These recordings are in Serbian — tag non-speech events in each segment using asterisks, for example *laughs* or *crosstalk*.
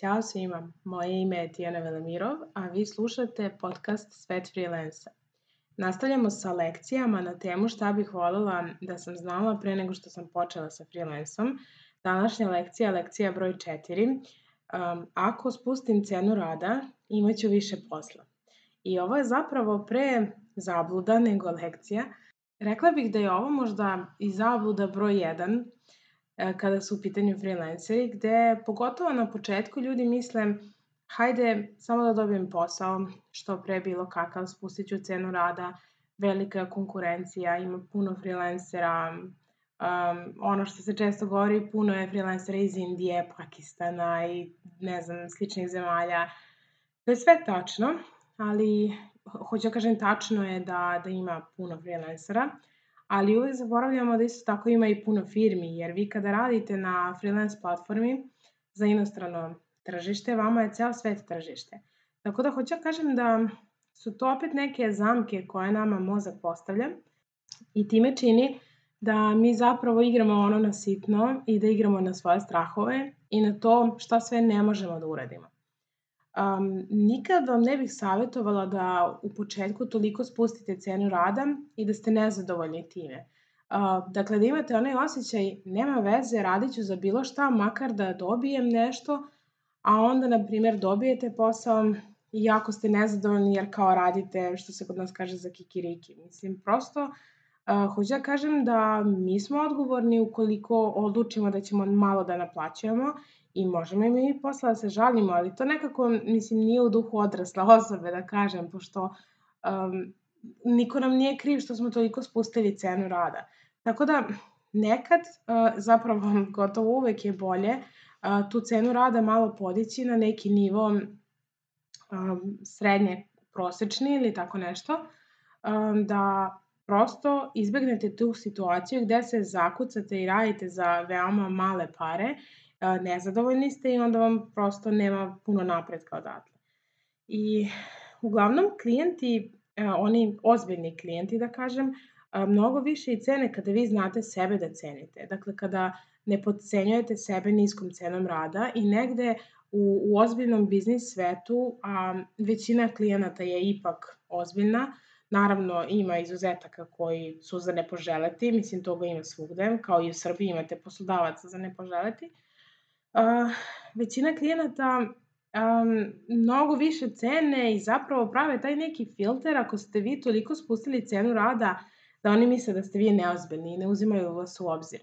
Ćao svima, moje ime je Tijana Velamirov, a vi slušate podcast Svet freelansa. Nastavljamo sa lekcijama na temu šta bih voljela da sam znala pre nego što sam počela sa freelansom. Današnja lekcija je lekcija broj 4. Um, ako spustim cenu rada, imaću više posla. I ovo je zapravo pre zabluda nego lekcija. Rekla bih da je ovo možda i zabluda broj 1, E, kada su u pitanju freelanceri, gde pogotovo na početku ljudi misle hajde samo da dobijem posao, što pre bilo kakav, spustit ću cenu rada, velika konkurencija, ima puno freelancera, um, ono što se često govori, puno je freelancera iz Indije, Pakistana i ne znam, sličnih zemalja. To je sve tačno, ali hoću da kažem tačno je da, da ima puno freelancera, ali uvek zaboravljamo da isto tako ima i puno firmi, jer vi kada radite na freelance platformi za inostrano tržište, vama je ceo svet tržište. Tako da hoću da kažem da su to opet neke zamke koje nama mozak postavlja i time čini da mi zapravo igramo ono na sitno i da igramo na svoje strahove i na to šta sve ne možemo da uradimo. Um, nikad vam ne bih savjetovala da u početku toliko spustite cenu rada i da ste nezadovoljni time. Uh, dakle, da imate onaj osjećaj, nema veze, radit ću za bilo šta, makar da dobijem nešto, a onda, na primjer, dobijete posao i jako ste nezadovoljni jer kao radite, što se kod nas kaže, za kikiriki. Mislim, prosto, uh, hoću da kažem da mi smo odgovorni ukoliko odlučimo da ćemo malo da naplaćujemo I možemo i mi posle da se žalimo, ali to nekako, mislim, nije u duhu odrasla osobe, da kažem, pošto um, niko nam nije kriv što smo toliko spustili cenu rada. Tako da, nekad, uh, zapravo, *laughs* gotovo uvek je bolje uh, tu cenu rada malo podići na neki nivo um, srednje prosečni ili tako nešto, um, da prosto izbegnete tu situaciju gde se zakucate i radite za veoma male pare nezadovoljni ste i onda vam prosto nema puno napretka odatle. I uglavnom klijenti, oni ozbiljni klijenti da kažem, mnogo više i cene kada vi znate sebe da cenite. Dakle, kada ne podcenjujete sebe niskom cenom rada i negde u, u ozbiljnom biznis svetu a, većina klijenata je ipak ozbiljna, Naravno, ima izuzetaka koji su za ne poželeti, mislim toga ima svugde, kao i u Srbiji imate poslodavaca za ne poželeti, većina klijenata um, mnogo više cene i zapravo prave taj neki filter ako ste vi toliko spustili cenu rada da oni misle da ste vi neozbiljni i ne uzimaju vas u obzir.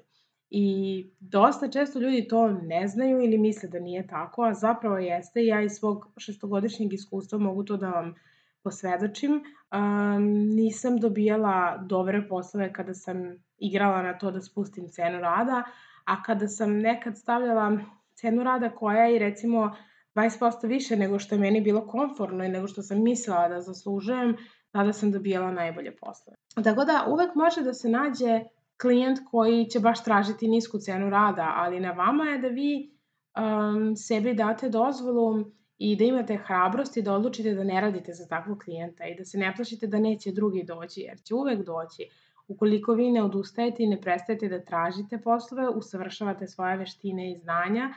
I dosta često ljudi to ne znaju ili misle da nije tako, a zapravo jeste. Ja iz svog šestogodišnjeg iskustva mogu to da vam posvedočim. Um, nisam dobijala dobre poslove kada sam igrala na to da spustim cenu rada, a kada sam nekad stavljala cenu rada koja je recimo 20% više nego što je meni bilo konforno i nego što sam mislila da zaslužujem, tada sam dobijala najbolje poslove. Tako da uvek može da se nađe klijent koji će baš tražiti nisku cenu rada, ali na vama je da vi um, sebi date dozvolu i da imate hrabrost i da odlučite da ne radite za takvog klijenta i da se ne plašite da neće drugi doći, jer će uvek doći. Ukoliko vi ne odustajete i ne prestajete da tražite poslove, usavršavate svoje veštine i znanja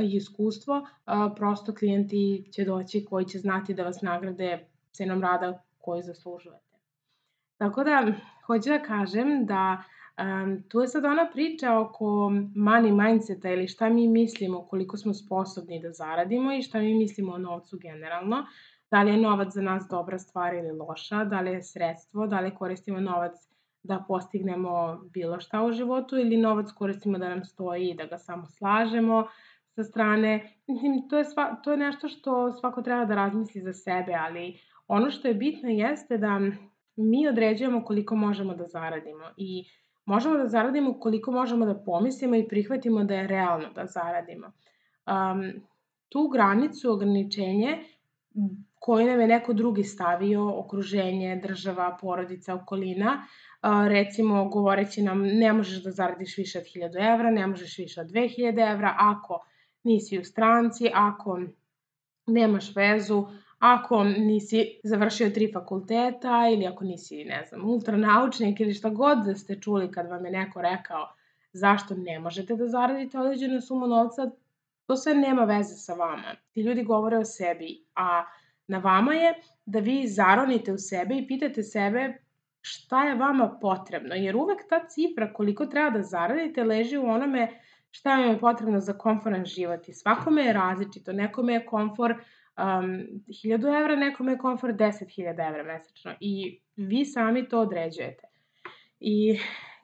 i iskustvo, prosto klijenti će doći koji će znati da vas nagrade cenom rada koju zaslužujete. Tako da, hoću da kažem da um, tu je sad ona priča oko money mindseta ili šta mi mislimo koliko smo sposobni da zaradimo i šta mi mislimo o novcu generalno. Da li je novac za nas dobra stvar ili loša, da li je sredstvo, da li koristimo novac da postignemo bilo šta u životu ili novac koristimo da nam stoji i da ga samo slažemo sa strane. Mislim, to je, sva, to je nešto što svako treba da razmisli za sebe, ali ono što je bitno jeste da mi određujemo koliko možemo da zaradimo i možemo da zaradimo koliko možemo da pomislimo i prihvatimo da je realno da zaradimo. Um, tu granicu, ograničenje koji nam je neko drugi stavio, okruženje, država, porodica, okolina, recimo govoreći nam ne možeš da zaradiš više od 1000 evra, ne možeš više od 2000 evra, ako nisi u stranci, ako nemaš vezu, ako nisi završio tri fakulteta ili ako nisi, ne znam, ultranaučnik ili šta god da ste čuli kad vam je neko rekao zašto ne možete da zaradite određenu sumu novca, To sve nema veze sa vama. Ti ljudi govore o sebi, a na vama je da vi zaronite u sebe i pitate sebe šta je vama potrebno, jer uvek ta cifra koliko treba da zaradite leži u onome šta vam je potrebno za komforan život i svakome je različito. Nekome je komfor um, 1000 evra, nekome je komfor 10.000 evra mesečno i vi sami to određujete. I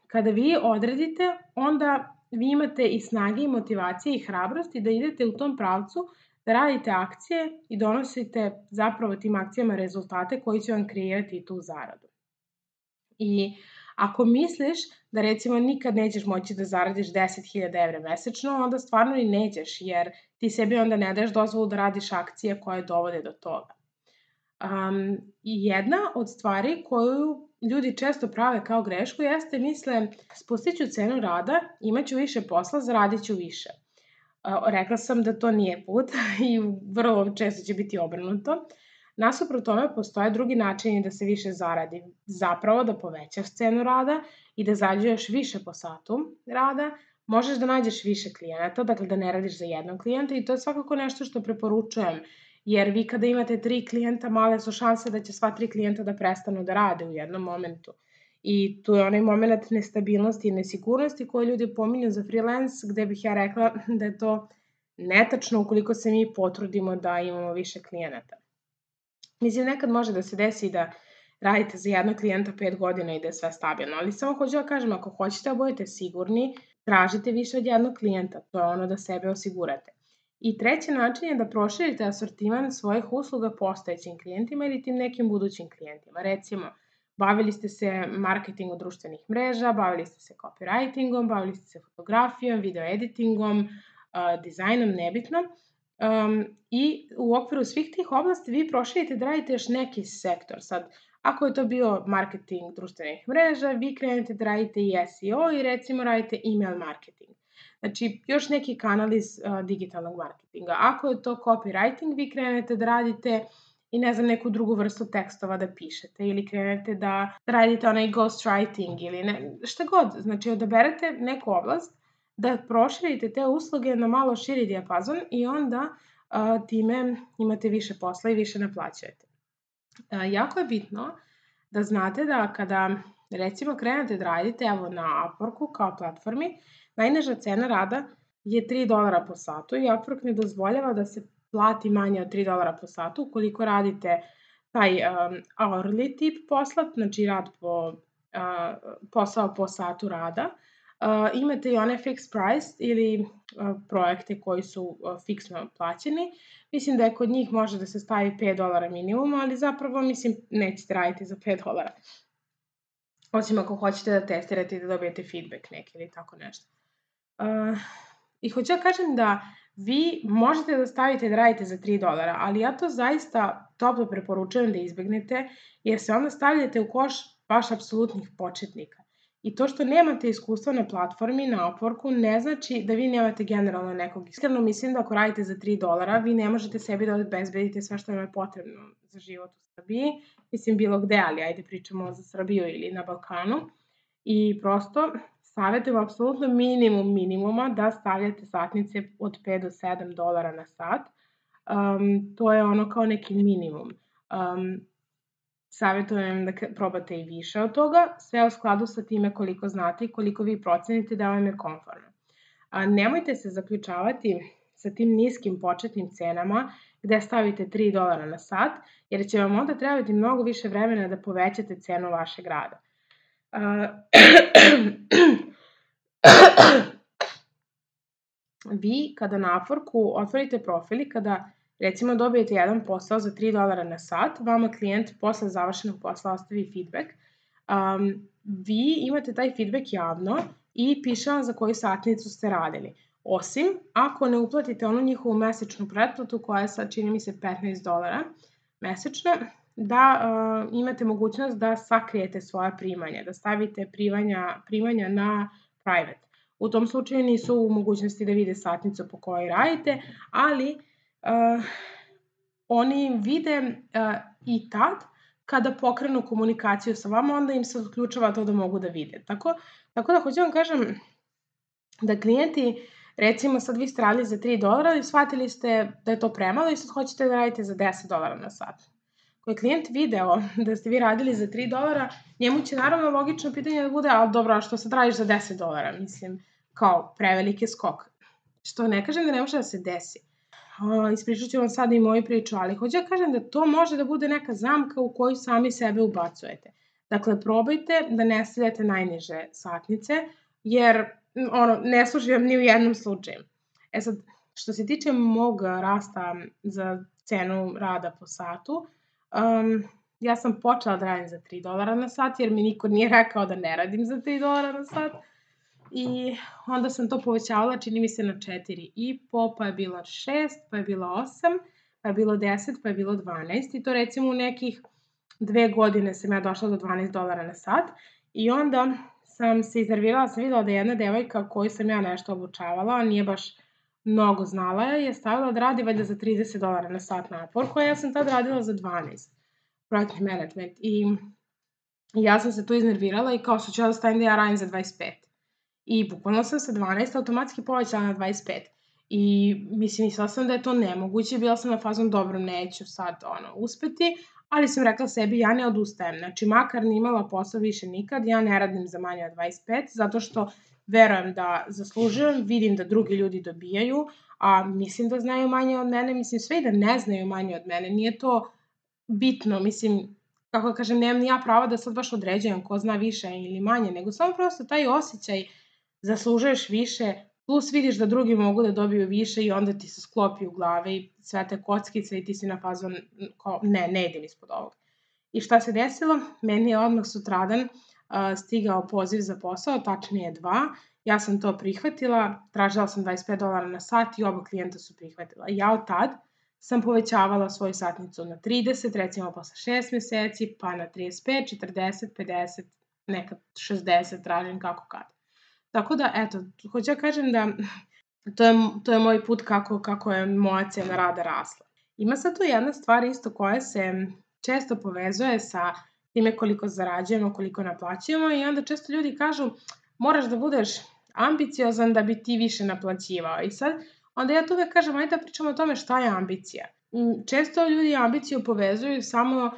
kada vi odredite, onda vi imate i snage i motivacije i hrabrosti da idete u tom pravcu, da radite akcije i donosite zapravo tim akcijama rezultate koji će vam kreirati tu zaradu. I ako misliš da recimo nikad nećeš moći da zaradiš 10.000 evra mesečno, onda stvarno i nećeš, jer ti sebi onda ne daješ dozvolu da radiš akcije koje dovode do toga. Um, I jedna od stvari koju ljudi često prave kao grešku jeste misle spustit ću cenu rada, imaću više posla, zaradit ću više. Uh, rekla sam da to nije put *laughs* i vrlo često će biti obrnuto. Nasuprot tome postoje drugi načini da se više zaradi. Zapravo da povećaš cenu rada i da zarađuješ više po satu rada, možeš da nađeš više klijenata, dakle da ne radiš za jednog klijenta i to je svakako nešto što preporučujem, jer vi kada imate tri klijenta, male su šanse da će sva tri klijenta da prestanu da rade u jednom momentu. I tu je onaj moment nestabilnosti i nesigurnosti koje ljudi pominju za freelance, gde bih ja rekla da je to netačno ukoliko se mi potrudimo da imamo više klijenata. Mislim, nekad može da se desi da radite za jednog klijenta 5 godina i da je sve stabilno, ali samo hoću da kažem, ako hoćete da budete sigurni, tražite više od jednog klijenta, to je ono da sebe osigurate. I treći način je da proširite asortiman svojih usluga postojećim klijentima ili tim nekim budućim klijentima. Recimo, bavili ste se marketingom društvenih mreža, bavili ste se copywritingom, bavili ste se fotografijom, video editingom, dizajnom, nebitno Um, I u okviru svih tih oblasti vi proširite da radite još neki sektor. Sad, ako je to bio marketing društvenih mreža, vi krenete da radite i SEO i recimo radite email marketing. Znači, još neki kanal iz uh, digitalnog marketinga. Ako je to copywriting, vi krenete da radite i ne znam, neku drugu vrstu tekstova da pišete ili krenete da radite onaj ghostwriting ili ne, šta god. Znači, odaberete neku oblast da proširite te usluge na malo širi dijapazon i onda a, time imate više posla i više naplaćujete. A, jako je bitno da znate da kada recimo krenete da radite evo na Upworku kao platformi, najniža cena rada je 3 dolara po satu i Upwork ne dozvoljava da se plati manje od 3 dolara po satu ukoliko radite taj um, hourly tip posla, znači rad po, uh, posao po satu rada, Uh, imate i one fixed price ili projekte koji su fiksno plaćeni. Mislim da je kod njih može da se stavi 5 dolara minimum, ali zapravo mislim nećete raditi za 5 dolara. Osim ako hoćete da testirate i da dobijete feedback neki ili tako nešto. Uh, I hoću da kažem da vi možete da stavite da radite za 3 dolara, ali ja to zaista toplo preporučujem da izbegnete, jer se onda stavljate u koš baš apsolutnih početnika. I to što nemate iskustva na platformi, na Upworku, ne znači da vi nemate generalno nekog. Iskreno mislim da ako radite za 3 dolara, vi ne možete sebi da obezbedite sve što vam je potrebno za život u Srbiji. Mislim, bilo gde, ali ajde pričamo za Srbiju ili na Balkanu. I prosto savjetujem apsolutno minimum minimuma da stavljate satnice od 5 do 7 dolara na sat. Um, to je ono kao neki minimum. Um, Savjetujem da probate i više od toga, sve u skladu sa time koliko znate i koliko vi procenite da vam je konforno. A nemojte se zaključavati sa tim niskim početnim cenama gde stavite 3 dolara na sat, jer će vam onda trebati mnogo više vremena da povećate cenu vašeg rada. *clears throat* vi kada na Upworku otvorite profil i kada Recimo dobijete jedan posao za 3 dolara na sat, vama klijent posle završenog posla ostavi feedback, um, vi imate taj feedback javno i piše vam za koju satnicu ste radili. Osim ako ne uplatite onu njihovu mesečnu pretplatu koja je sad čini mi se 15 dolara mesečno, da uh, imate mogućnost da sakrijete svoja primanja, da stavite primanja, primanja na private. U tom slučaju nisu u mogućnosti da vide satnicu po kojoj radite, ali uh, oni vide uh, i tad kada pokrenu komunikaciju sa vama, onda im se odključava to da mogu da vide. Tako, tako da hoću da vam kažem da klijenti recimo sad vi ste radili za 3 dolara i shvatili ste da je to premalo i sad hoćete da radite za 10 dolara na sat. Ko je klijent video *laughs* da ste vi radili za 3 dolara, njemu će naravno logično pitanje da bude, ali dobro, a što sad radiš za 10 dolara? Mislim, kao preveliki skok. Što ne kažem da ne može da se desi. Ispričat ću vam sada i moju priču, ali hoću da kažem da to može da bude neka zamka u koju sami sebe ubacujete. Dakle, probajte da ne stavljate najniže satnice, jer ono, ne služi vam ni u jednom slučaju. E sad, što se tiče mog rasta za cenu rada po satu, um, ja sam počela da radim za 3 dolara na sat, jer mi niko nije rekao da ne radim za 3 dolara na sat. I onda sam to povećavala, čini mi se, na 4,5, pa je bilo 6, pa je bilo 8, pa je bilo 10, pa je bilo 12. I to recimo u nekih dve godine sam ja došla do 12 dolara na sat. I onda sam se iznervirala, sam videla da jedna devojka koju sam ja nešto obučavala, a nije baš mnogo znala je, je stavila da radi valjda za 30 dolara na sat napor, koja ja sam tad radila za 12. Projektni management. I ja sam se tu iznervirala i kao što ću ja da stavim da ja radim za 25. I bukvalno sam sa 12 automatski povećala na 25. I mislim, mislila sam da je to nemoguće, bila sam na fazom dobro, neću sad ono, uspeti, ali sam rekla sebi ja ne odustajem. Znači, makar ni imala posao više nikad, ja ne radim za manje od 25, zato što verujem da zaslužujem, vidim da drugi ljudi dobijaju, a mislim da znaju manje od mene, mislim sve i da ne znaju manje od mene, nije to bitno, mislim, kako da kažem, nemam ni ja prava da sad baš određujem ko zna više ili manje, nego samo prosto taj osjećaj zaslužuješ više, plus vidiš da drugi mogu da dobiju više i onda ti se sklopi u glave i sve te kockice i ti si na fazon kao, ne, ne idem ispod ovog. I šta se desilo? Meni je odmah sutradan uh, stigao poziv za posao, tačnije dva. Ja sam to prihvatila, tražila sam 25 dolara na sat i oba klijenta su prihvatila. Ja od tad sam povećavala svoju satnicu na 30, recimo posle 6 meseci, pa na 35, 40, 50, nekad 60, tražim kako kad. Tako da, eto, hoću ja kažem da to je, to je moj put kako, kako je moja cena rada rasla. Ima sad tu jedna stvar isto koja se često povezuje sa time koliko zarađujemo, koliko naplaćujemo i onda često ljudi kažu moraš da budeš ambiciozan da bi ti više naplaćivao. I sad, onda ja tu uvek kažem, ajde da pričamo o tome šta je ambicija. Često ljudi ambiciju povezuju samo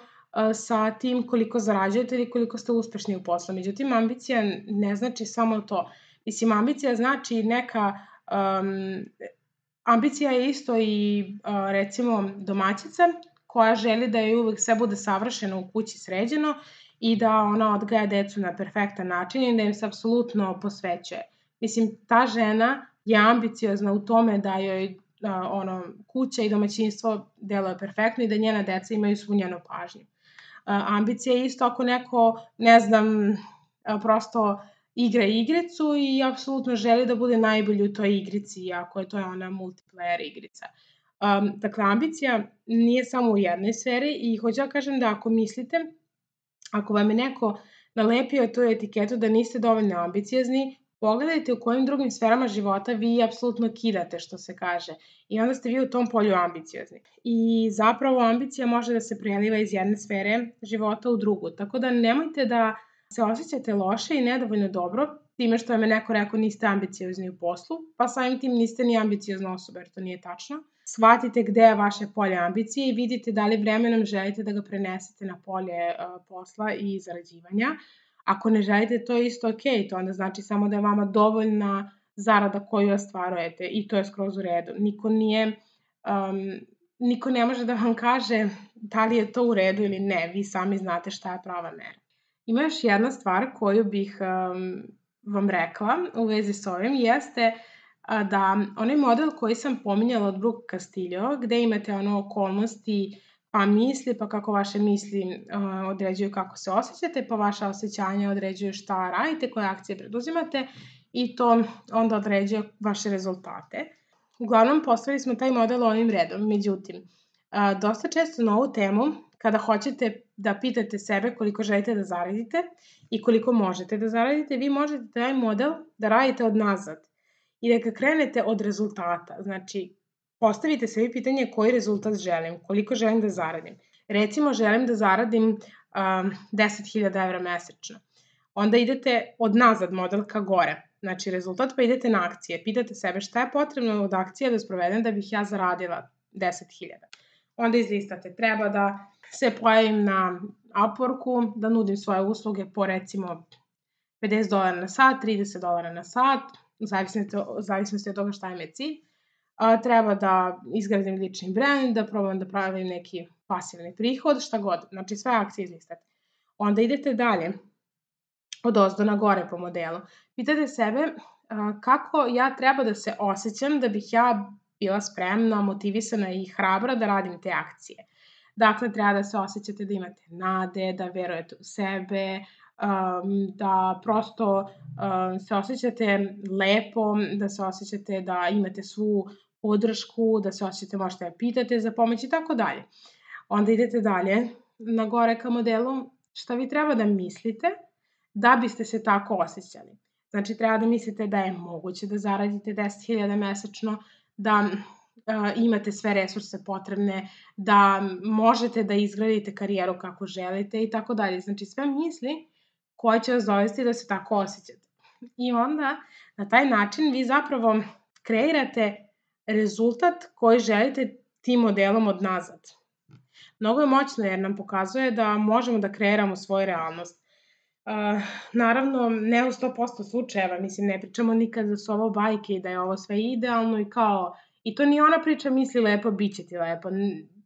sa tim koliko zarađujete ili koliko ste uspešni u poslu. Međutim, ambicija ne znači samo to. Mislim, ambicija znači neka... Um, ambicija je isto i, uh, recimo, domaćica koja želi da je uvek sve bude savršeno u kući sređeno i da ona odgaja decu na perfektan način i da im se apsolutno posvećuje. Mislim, ta žena je ambiciozna u tome da joj uh, ono, kuća i domaćinstvo deluje perfektno i da njena deca imaju svu njenu pažnju. Uh, ambicija je isto ako neko, ne znam, prosto igra igricu i apsolutno želi da bude najbolji u toj igrici, ako je to ona multiplayer igrica. Um, dakle, ambicija nije samo u jednoj sferi i hoću da kažem da ako mislite, ako vam je neko nalepio tu etiketu da niste dovoljno ambiciozni, pogledajte u kojim drugim sferama života vi apsolutno kidate, što se kaže. I onda ste vi u tom polju ambiciozni. I zapravo ambicija može da se preliva iz jedne sfere života u drugu. Tako da nemojte da se osjećate loše i nedovoljno dobro time što vam je neko rekao niste ambiciozni u poslu, pa samim tim niste ni ambiciozna osoba, jer to nije tačno. Shvatite gde je vaše polje ambicije i vidite da li vremenom želite da ga prenesete na polje uh, posla i zarađivanja. Ako ne želite, to je isto ok, to onda znači samo da je vama dovoljna zarada koju ostvarujete i to je skroz u redu. Niko nije, um, niko ne može da vam kaže da li je to u redu ili ne, vi sami znate šta je prava mera. Ima još jedna stvar koju bih um, vam rekla u vezi s ovim, jeste a, da onaj model koji sam pominjala od Brooke Castillo, gde imate ono okolnosti pa misli, pa kako vaše misli uh, određuju kako se osjećate, pa vaša osjećanja određuju šta radite, koje akcije preduzimate i to onda određuje vaše rezultate. Uglavnom, postavili smo taj model ovim redom, međutim, uh, dosta često na ovu temu kada hoćete da pitate sebe koliko želite da zaradite i koliko možete da zaradite, vi možete taj model da radite od nazad i da krenete od rezultata. Znači, postavite sebi pitanje koji rezultat želim, koliko želim da zaradim. Recimo, želim da zaradim um, 10.000 evra mesečno. Onda idete od nazad model ka gore. znači rezultat, pa idete na akcije. Pitate sebe šta je potrebno od akcije da sprovedem da bih ja zaradila 10.000. Onda izlistate, treba da se pojavim na Upworku, da nudim svoje usluge po recimo 50 dolara na sat, 30 dolara na sat, u zavisnosti, u zavisnosti od toga šta je me cilj. A, treba da izgradim lični brand, da probam da pravim neki pasivni prihod, šta god. Znači sve akcije izlistate. Onda idete dalje, od ozdo na gore po modelu. Pitate sebe a, kako ja treba da se osjećam da bih ja bila spremna, motivisana i hrabra da radim te akcije. Dakle, treba da se osjećate da imate nade, da verujete u sebe, um, da prosto um, se osjećate lepo, da se osjećate da imate svu podršku, da se osjećate možete da pitate za pomoć i tako dalje. Onda idete dalje na gore ka modelu šta vi treba da mislite da biste se tako osjećali. Znači, treba da mislite da je moguće da zaradite 10.000 mesečno, da imate sve resurse potrebne, da možete da izgradite karijeru kako želite i tako dalje. Znači sve misli koje će vas dovesti da se tako osjećate. I onda na taj način vi zapravo kreirate rezultat koji želite tim modelom od nazad. Mnogo je moćno jer nam pokazuje da možemo da kreiramo svoju realnost. Naravno, ne u 100% slučajeva, mislim, ne pričamo nikad da su ovo bajke i da je ovo sve idealno i kao I to nije ona priča misli lepo, bit će ti lepo.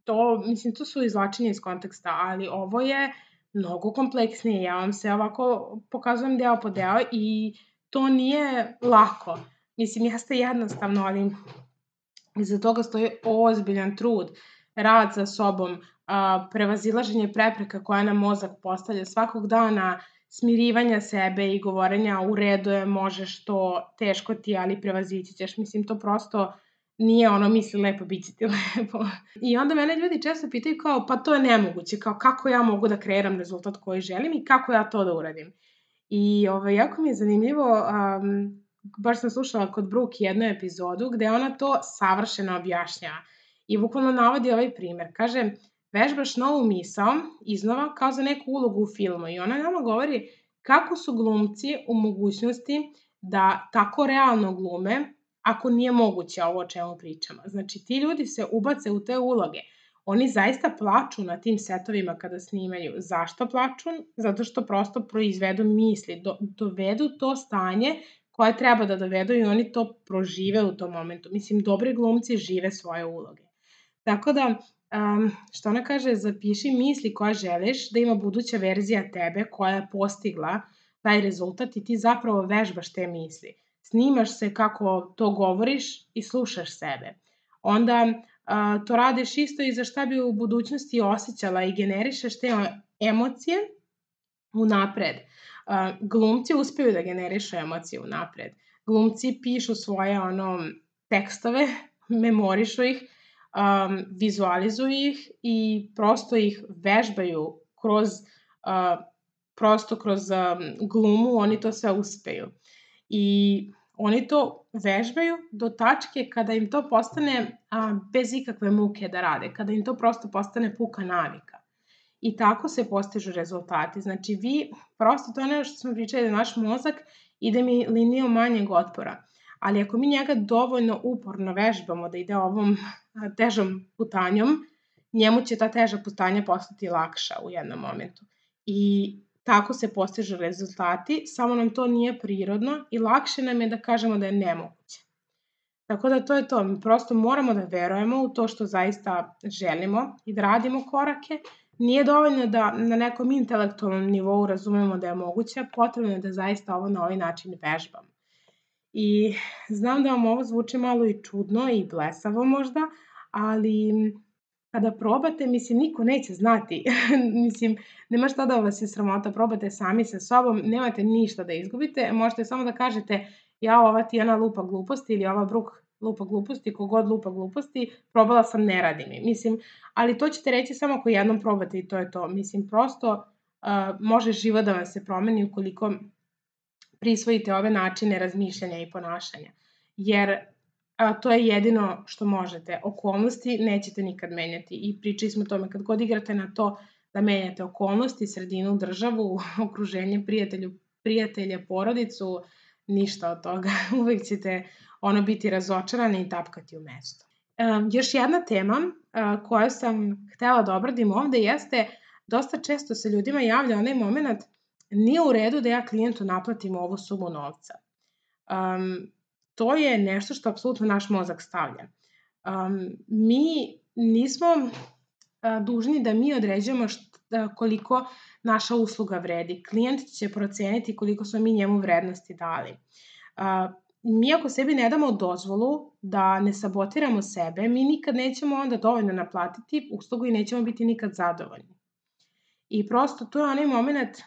To, mislim, to su izlačenje iz konteksta, ali ovo je mnogo kompleksnije. Ja vam se ovako pokazujem deo po deo i to nije lako. Mislim, jeste jednostavno, ali iza toga stoji ozbiljan trud, rad sa sobom, prevazilaženje prepreka koja nam mozak postavlja svakog dana, smirivanja sebe i govorenja u redu je, možeš to, teško ti, ali prevazići ćeš. Mislim, to prosto nije ono misli lepo, bit će ti *laughs* lepo. I onda mene ljudi često pitaju kao, pa to je nemoguće, kao kako ja mogu da kreiram rezultat koji želim i kako ja to da uradim. I ovaj, jako mi je zanimljivo, um, baš sam slušala kod Brooke jednu epizodu gde ona to savršeno objašnja i bukvalno navodi ovaj primer. Kaže, vežbaš novu misao iznova kao za neku ulogu u filmu i ona nama govori kako su glumci u mogućnosti da tako realno glume ako nije moguće ovo o čemu pričamo. Znači, ti ljudi se ubace u te uloge. Oni zaista plaču na tim setovima kada snimaju. Zašto plaču? Zato što prosto proizvedu misli, do, dovedu to stanje koje treba da dovedu i oni to prožive u tom momentu. Mislim, dobri glumci žive svoje uloge. Tako da, um, što ona kaže, zapiši misli koje želiš da ima buduća verzija tebe koja je postigla taj rezultat i ti zapravo vežbaš te misli snimaš se kako to govoriš i slušaš sebe. Onda a, to radiš isto i za šta bi u budućnosti osjećala i generišeš te emocije unapred. A, glumci uspeju da generišu emocije unapred. Glumci pišu svoje ono tekstove, *laughs* memorišu ih, um, vizualizuju ih i prosto ih vežbaju kroz uh, prosto kroz um, glumu, oni to sve uspeju. I oni to vežbaju do tačke kada im to postane a, bez ikakve muke da rade, kada im to prosto postane puka navika. I tako se postižu rezultati. Znači vi, prosto to je nešto što smo pričali da naš mozak ide mi linijom manjeg otpora. Ali ako mi njega dovoljno uporno vežbamo da ide ovom težom putanjom, njemu će ta teža putanja postati lakša u jednom momentu. I Tako se postižu rezultati, samo nam to nije prirodno i lakše nam je da kažemo da je nemoguće. Tako da to je to, mi prosto moramo da verujemo u to što zaista želimo i da radimo korake. Nije dovoljno da na nekom intelektualnom nivou razumemo da je moguće, potrebno je da zaista ovo na ovaj način vežbamo. I znam da vam ovo zvuči malo i čudno i blesavo možda, ali kada probate, mislim, niko neće znati. *laughs* mislim, nema šta da vas je sramota, probate sami sa sobom, nemate ništa da izgubite, možete samo da kažete ja ova Tijana lupa gluposti ili ova Bruk lupa gluposti, kogod lupa gluposti, probala sam, ne radi mi. Mislim, ali to ćete reći samo ako jednom probate i to je to. Mislim, prosto uh, može život da vam se promeni ukoliko prisvojite ove načine razmišljanja i ponašanja. Jer a, to je jedino što možete. Okolnosti nećete nikad menjati i pričali smo o tome kad god igrate na to da menjate okolnosti, sredinu, državu, *laughs* okruženje, prijatelju, prijatelje, porodicu, ništa od toga. *laughs* Uvek ćete ono biti razočarani i tapkati u mesto. Um, još jedna tema uh, koju sam htela da obradim ovde jeste dosta često se ljudima javlja onaj moment nije u redu da ja klijentu naplatim ovu sumu novca. Um, to je nešto što apsolutno naš mozak stavlja. Um, mi nismo uh, dužni da mi određujemo šta, koliko naša usluga vredi. Klijent će proceniti koliko smo mi njemu vrednosti dali. Uh, mi ako sebi ne damo dozvolu da ne sabotiramo sebe, mi nikad nećemo onda dovoljno naplatiti uslugu i nećemo biti nikad zadovoljni. I prosto to je onaj moment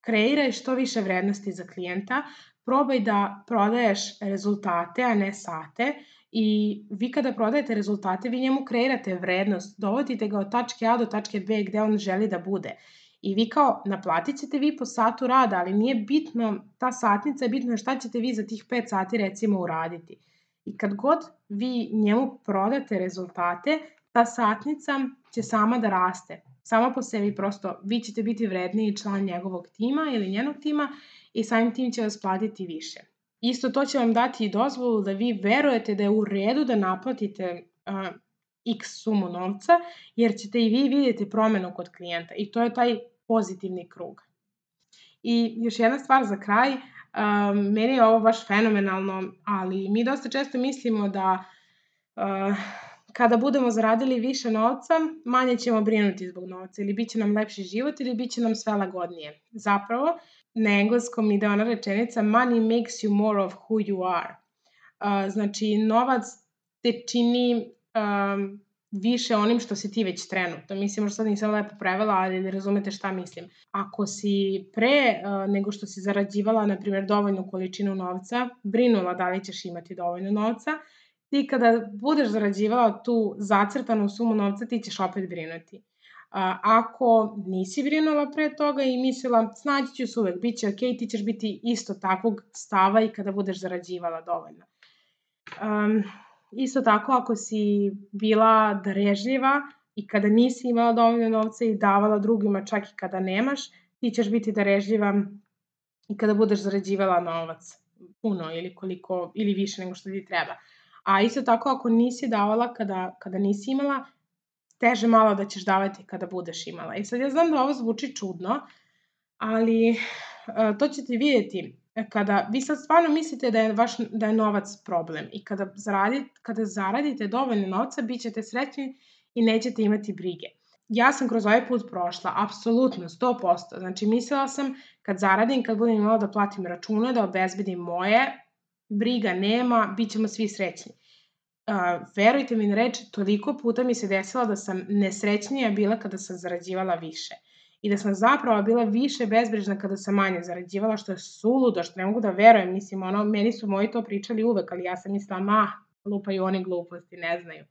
kreiraj što više vrednosti za klijenta, probaj da prodaješ rezultate, a ne sate i vi kada prodajete rezultate, vi njemu kreirate vrednost, dovodite ga od tačke A do tačke B gde on želi da bude. I vi kao naplatit ćete vi po satu rada, ali nije bitno, ta satnica je bitno šta ćete vi za tih 5 sati recimo uraditi. I kad god vi njemu prodate rezultate, ta satnica će sama da raste. Sama po sebi prosto vi ćete biti vredniji član njegovog tima ili njenog tima i samim tim će vas platiti više. Isto to će vam dati i dozvolu da vi verujete da je u redu da naplatite x sumu novca, jer ćete i vi vidjeti promenu kod klijenta i to je taj pozitivni krug. I još jedna stvar za kraj, um, meni je ovo baš fenomenalno, ali mi dosta često mislimo da uh, kada budemo zaradili više novca, manje ćemo brinuti zbog novca ili bit će nam lepši život ili bit će nam sve lagodnije. Zapravo, na engleskom ide ona rečenica money makes you more of who you are. Uh, znači, novac te čini um, više onim što si ti već trenutno. Mislim, možda sad nisam lepo prevela, ali ne razumete šta mislim. Ako si pre uh, nego što si zarađivala, na primjer, dovoljnu količinu novca, brinula da li ćeš imati dovoljno novca, ti kada budeš zarađivala tu zacrtanu sumu novca, ti ćeš opet brinuti. Ako nisi brinula pre toga i mislila, snaći ću se uvek, bit će ok, ti ćeš biti isto takvog stava i kada budeš zarađivala dovoljno. Um, isto tako, ako si bila darežljiva i kada nisi imala dovoljno novca i davala drugima čak i kada nemaš, ti ćeš biti darežljiva i kada budeš zarađivala novac puno ili koliko ili više nego što ti treba. A isto tako ako nisi davala kada, kada nisi imala, teže malo da ćeš davati kada budeš imala. I sad ja znam da ovo zvuči čudno, ali uh, to ćete vidjeti kada vi sad stvarno mislite da je, vaš, da je novac problem i kada, zaradite, kada zaradite dovoljno novca, bit ćete srećni i nećete imati brige. Ja sam kroz ovaj put prošla, apsolutno, 100%. Znači, mislila sam kad zaradim, kad budem imala da platim račune, da obezbedim moje, briga nema, bit ćemo svi srećni. Uh, verujte mi na reč, toliko puta mi se desilo da sam nesrećnija bila kada sam zarađivala više. I da sam zapravo bila više bezbrižna kada sam manje zarađivala, što je suludo, što ne mogu da verujem. Mislim, ono, meni su moji to pričali uvek, ali ja sam mislila, ma, lupaju oni gluposti, ne znaju.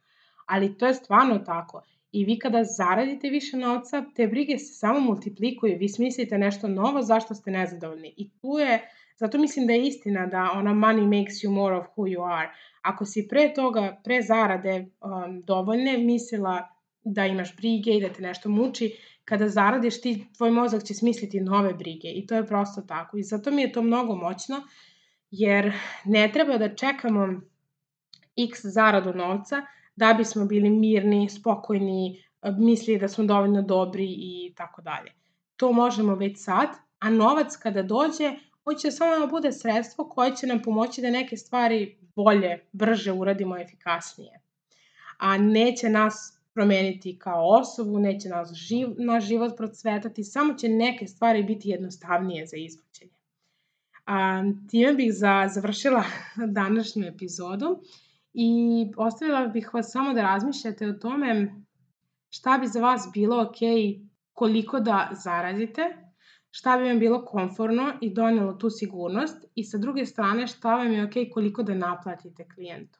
Ali to je stvarno tako. I vi kada zaradite više novca, te brige se samo multiplikuju. Vi smislite nešto novo zašto ste nezadovoljni. I tu je Zato mislim da je istina da ona money makes you more of who you are. Ako si pre toga, pre zarade um, dovoljne, mislila da imaš brige i da te nešto muči, kada zaradiš ti, tvoj mozak će smisliti nove brige i to je prosto tako. I zato mi je to mnogo moćno, jer ne treba da čekamo x zaradu novca da bismo bili mirni, spokojni, mislili da smo dovoljno dobri i tako dalje. To možemo već sad, a novac kada dođe, hoće samo da bude sredstvo koje će nam pomoći da neke stvari bolje, brže uradimo efikasnije. A neće nas promeniti kao osobu, neće nas živ, naš život procvetati, samo će neke stvari biti jednostavnije za izvođenje. A, time bih za, završila *laughs* današnju epizodu i ostavila bih vas samo da razmišljate o tome šta bi za vas bilo ok koliko da zaradite, šta bi vam bilo konforno i donelo tu sigurnost i sa druge strane šta vam je ok koliko da naplatite klijentu.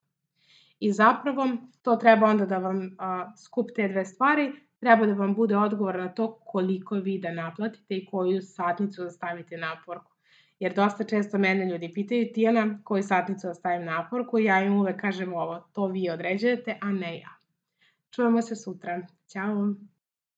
I zapravo to treba onda da vam a, skup te dve stvari, treba da vam bude odgovor na to koliko vi da naplatite i koju satnicu da stavite na porku. Jer dosta često mene ljudi pitaju, Tijana, koju satnicu da stavim na porku, ja im uvek kažem ovo, to vi određujete, a ne ja. Čujemo se sutra. Ćao!